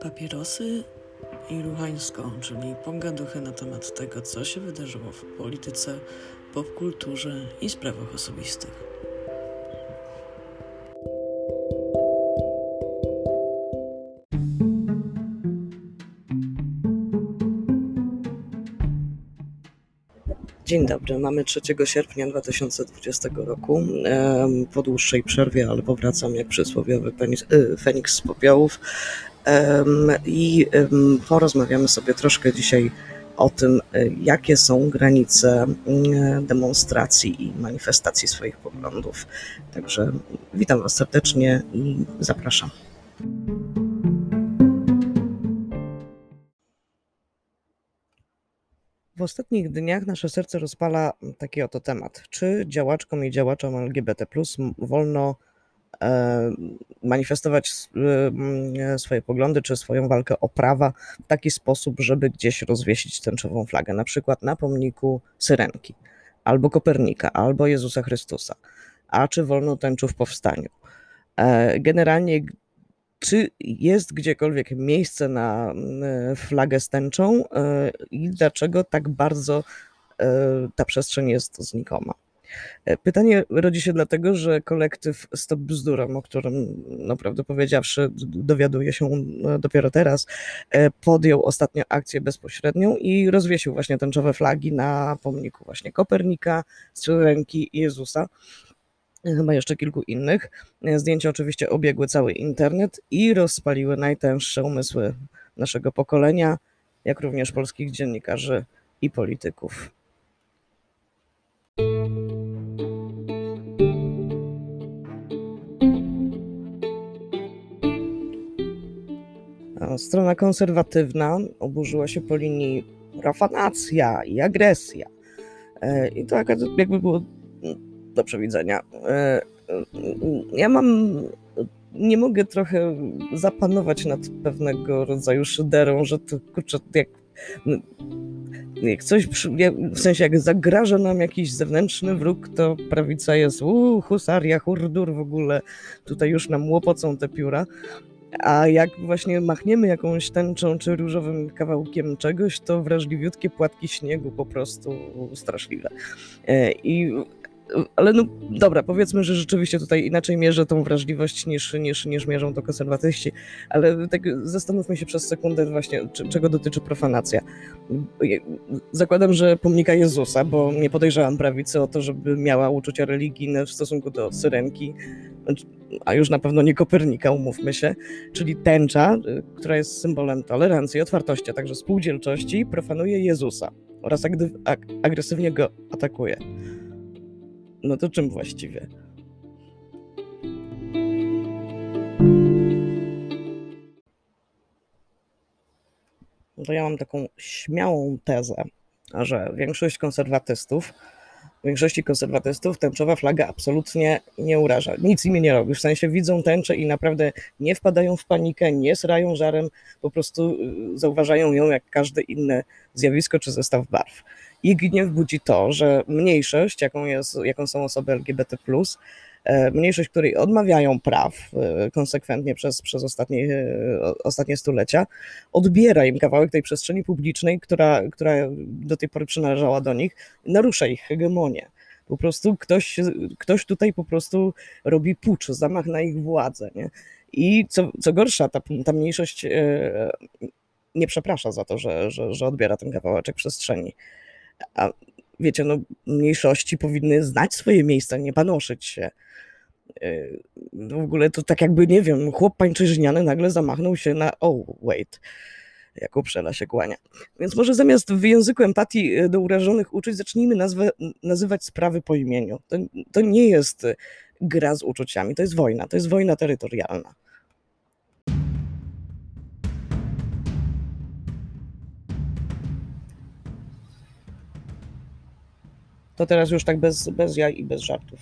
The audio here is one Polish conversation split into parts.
Papierosy i ruchańsko, czyli pogaduchy na temat tego, co się wydarzyło w polityce, popkulturze i sprawach osobistych. Dzień dobry, mamy 3 sierpnia 2020 roku. Po dłuższej przerwie, ale powracam jak przysłowiowy y, Feniks z popiołów. I porozmawiamy sobie troszkę dzisiaj o tym, y, jakie są granice y, demonstracji i manifestacji swoich poglądów. Także witam Was serdecznie i zapraszam. W ostatnich dniach nasze serce rozpala taki oto temat. Czy działaczkom i działaczom LGBT wolno e, manifestować e, mm, swoje poglądy czy swoją walkę o prawa w taki sposób, żeby gdzieś rozwiesić tęczową flagę, na przykład na pomniku Syrenki, albo Kopernika, albo Jezusa Chrystusa. A czy wolno tęczu w powstaniu? E, Generalnie czy jest gdziekolwiek miejsce na mm, flagę z tęczą e, i dlaczego tak bardzo e, ta przestrzeń jest znikoma? E, Pytanie rodzi się dlatego, że kolektyw Stop Bzdurom, o którym no, prawdę powiedziawszy dowiaduję się e, dopiero teraz, e, podjął ostatnio akcję bezpośrednią i rozwiesił właśnie tęczowe flagi na pomniku właśnie Kopernika, Syrenki i Jezusa chyba jeszcze kilku innych. Zdjęcia oczywiście obiegły cały internet i rozpaliły najtęższe umysły naszego pokolenia, jak również polskich dziennikarzy i polityków. Strona konserwatywna oburzyła się po linii profanacja i agresja. E, I to jakby było do przewidzenia. E, Ja mam. Nie mogę trochę zapanować nad pewnego rodzaju szyderą, że to kurczę, jak. Jak coś, w sensie jak zagraża nam jakiś zewnętrzny wróg, to prawica jest uuu, husaria, hurdur w ogóle, tutaj już nam łopocą te pióra. A jak właśnie machniemy jakąś tęczą czy różowym kawałkiem czegoś, to wrażliwiutkie płatki śniegu po prostu straszliwe. E, I, ale no dobra, powiedzmy, że rzeczywiście tutaj inaczej mierzę tą wrażliwość niż, niż, niż mierzą to konserwatyści, ale tak zastanówmy się przez sekundę właśnie, czy- czego dotyczy profanacja. Zakładam, że pomnika Jezusa, bo nie podejrzewam prawicy o to, żeby miała uczucia religijne w stosunku do syrenki, a już na pewno nie Kopernika, umówmy się, czyli tęcza, która jest symbolem tolerancji, otwartości, a także spółdzielczości, profanuje Jezusa oraz agresywnie go atakuje. No to czym właściwie? No to ja mam taką śmiałą tezę, że większość konserwatystów, większości konserwatystów tęczowa flaga absolutnie nie uraża. Nic im nie robi. W sensie widzą tęczę i naprawdę nie wpadają w panikę, nie srają żarem, po prostu y, zauważają ją jak każde inne zjawisko czy zestaw barw. Ich gniew budzi to, że mniejszość, jaką, jest, jaką są osoby LGBT, mniejszość, której odmawiają praw e, konsekwentnie przez, przez ostatnie, e, ostatnie stulecia, odbiera im kawałek tej przestrzeni publicznej, która, która do tej pory przynależała do nich, narusza ich hegemonię. Po prostu ktoś, ktoś tutaj po prostu robi pucz, zamach na ich władzę. Nie? I co, co gorsza, ta, ta mniejszość e, nie przeprasza za to, że, że, że odbiera ten kawałeczek przestrzeni. A wiecie, no, mniejszości powinny znać swoje miejsca, nie panoszyć się. Yy, W ogóle to tak jakby, nie wiem, chłop pańczyźniany nagle zamachnął się na oh, wait, jak uprzela się kłania. Więc może zamiast w języku empatii e, do urażonych uczuć, zacznijmy nazwę, nazywać sprawy po imieniu. To, to nie jest e, gra z uczuciami, to jest wojna, to jest wojna terytorialna. To teraz już tak bez, bez jaj i bez żartów.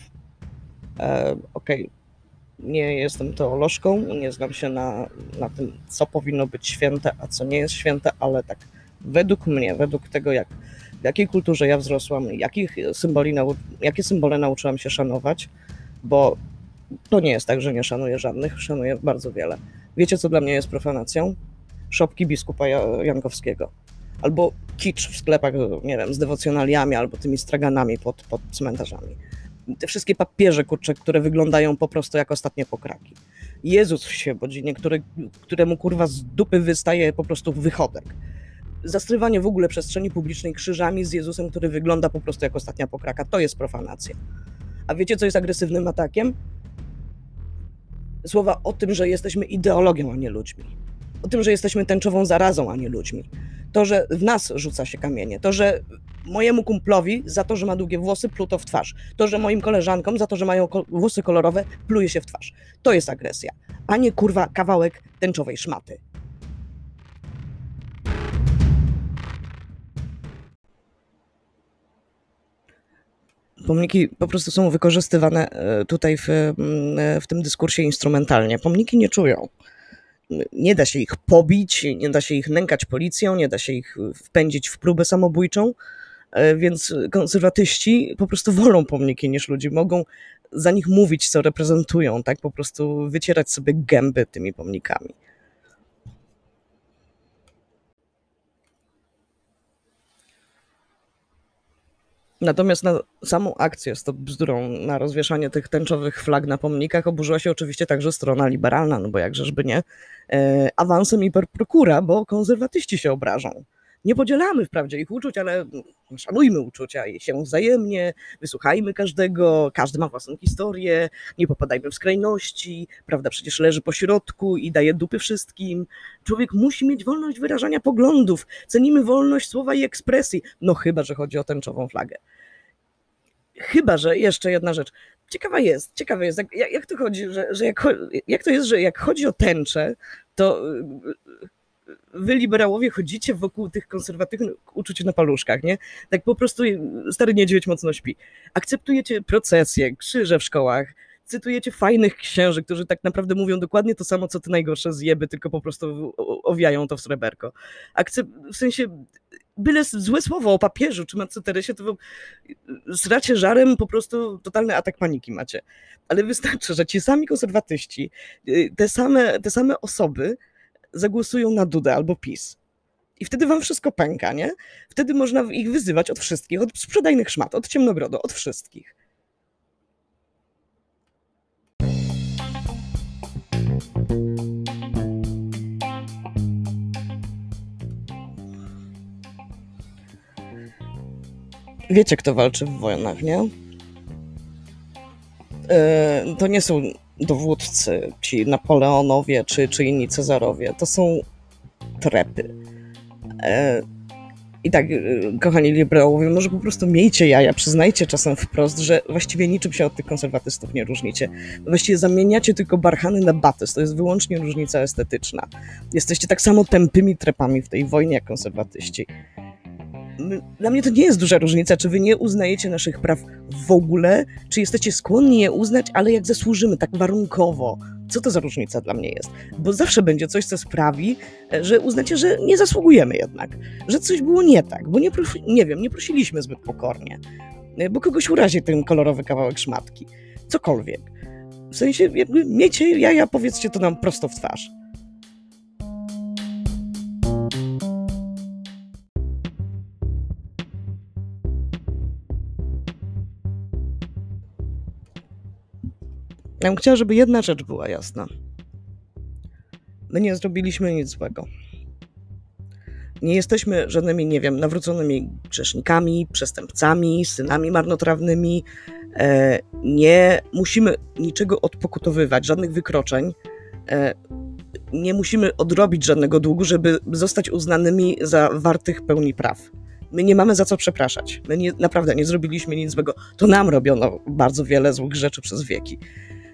E, Okej, nie jestem teolożką, nie znam się na, na tym, co powinno być święte, a co nie jest święte, ale tak według mnie, według tego, jak, w jakiej kulturze ja wzrosłam, jakich symboli nau, jakie symbole nauczyłam się szanować, bo to nie jest tak, że nie szanuję żadnych, szanuję bardzo wiele. Wiecie, co dla mnie jest profanacją? szopki biskupa Jankowskiego. Albo kicz w sklepach, nie wiem, z dewocjonaliami albo tymi straganami pod, pod cmentarzami. Te wszystkie papieże, kurcze, które wyglądają po prostu jak ostatnie pokraki. Jezus w Świebodzinie, który, któremu kurwa z dupy wystaje po prostu wychodek. Zastrywanie w ogóle przestrzeni publicznej krzyżami z Jezusem, który wygląda po prostu jak ostatnia pokraka, to jest profanacja. A wiecie, co jest agresywnym atakiem? Słowa o tym, że jesteśmy ideologią, a nie ludźmi. O tym, że jesteśmy tęczową zarazą, a nie ludźmi. To, że w nas rzuca się kamienie. To, że mojemu kumplowi za to, że ma długie włosy, pluto w twarz. To, że moim koleżankom za to, że mają włosy kolorowe, pluje się w twarz. To jest agresja, a nie kurwa kawałek tęczowej szmaty. Pomniki po prostu są wykorzystywane e, tutaj w, mm, w tym dyskursie instrumentalnie. Pomniki nie czują. Nie da się ich pobić, nie da się ich nękać policją, nie da się ich wpędzić w próbę samobójczą, e, więc konserwatyści po prostu wolą pomniki niż ludzi. Mogą za nich mówić, co reprezentują, tak po prostu wycierać sobie gęby tymi pomnikami. Natomiast na samą akcję z to bzdurą na rozwieszanie tych tęczowych flag na pomnikach oburzyła się oczywiście także strona liberalna, no bo jakżeżby nie, e, awansem hiperprokura, bo konserwatyści się obrażą. Nie podzielamy wprawdzie ich uczuć, ale szanujmy uczucia i się wzajemnie, wysłuchajmy każdego, każdy ma własną historię, nie popadajmy w skrajności, prawda przecież leży po środku i daje dupy wszystkim. Człowiek musi mieć wolność wyrażania poglądów, cenimy wolność słowa i ekspresji, no chyba, że chodzi o tęczową flagę. Chyba, że jeszcze jedna rzecz. Ciekawa jest, ciekawe jest, jak, jak to chodzi, że, że jak, jak to jest, że jak chodzi o tęczę, to wy liberałowie chodzicie wokół tych konserwatywnych uczuć na paluszkach, nie? Tak po prostu stary niedźwiedź mocno śpi. Akceptujecie procesje, krzyże w szkołach, cytujecie fajnych księży, którzy tak naprawdę mówią dokładnie to samo, co te najgorsze zjeby, tylko po prostu owijają to w sreberko. Akcep w sensie, byle złe słowo o papieżu czy Matce Teresie, to wy zracie żarem, po prostu totalny atak paniki macie. Ale wystarczy, że ci sami konserwatyści, y, te same, te same osoby zagłosują na Dudę albo PiS. I wtedy wam wszystko pęka, nie? Wtedy można ich wyzywać od wszystkich, od sprzedajnych szmat, od ciemnogrodu, od wszystkich. Wiecie, kto walczy w wojnach, nie? Yy, to nie są dowódcy, ci Napoleonowie czy, czy inni Cezarowie, to są trepy. E, I tak, e, kochani liberałowie, może po prostu miejcie jaja, przyznajcie czasem wprost, że właściwie niczym się od tych konserwatystów nie różnicie. Właściwie zamieniacie tylko barchany na batys, to jest wyłącznie różnica estetyczna. Jesteście tak samo tępymi trepami w tej wojnie jak konserwatyści dla mnie to nie jest duża różnica, czy wy nie uznajecie naszych praw w ogóle, czy jesteście skłonni je uznać, ale jak zasłużymy, tak warunkowo. Co to za różnica dla mnie jest? Bo zawsze będzie coś, co sprawi, że uznacie, że nie zasługujemy jednak, że coś było nie tak, bo nie, prosi, nie wiem, nie prosiliśmy zbyt pokornie, bo kogoś urazi ten kolorowy kawałek szmatki. Cokolwiek. W sensie, jakby miejcie jaja, powiedzcie to nam prosto w twarz. Ja bym chciała, żeby jedna rzecz była jasna. My nie zrobiliśmy nic złego. Nie jesteśmy żadnymi, nie wiem, nawróconymi grzesznikami, przestępcami, synami marnotrawnymi. E, nie musimy niczego odpokutowywać, żadnych wykroczeń. E, nie musimy odrobić żadnego długu, żeby zostać uznanymi za wartych pełni praw. My nie mamy za co przepraszać. My nie, naprawdę nie zrobiliśmy nic złego. To nam robiono bardzo wiele złych rzeczy przez wieki.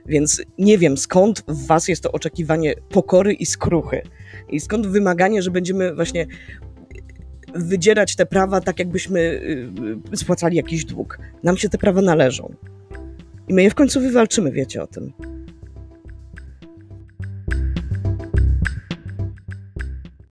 Więc nie wiem, skąd w was jest to oczekiwanie pokory i skruchy. I skąd wymaganie, że będziemy właśnie wydzierać te prawa tak, jakbyśmy y, spłacali jakiś dług. Nam się te prawa należą. I my je w końcu wywalczymy, wiecie o tym.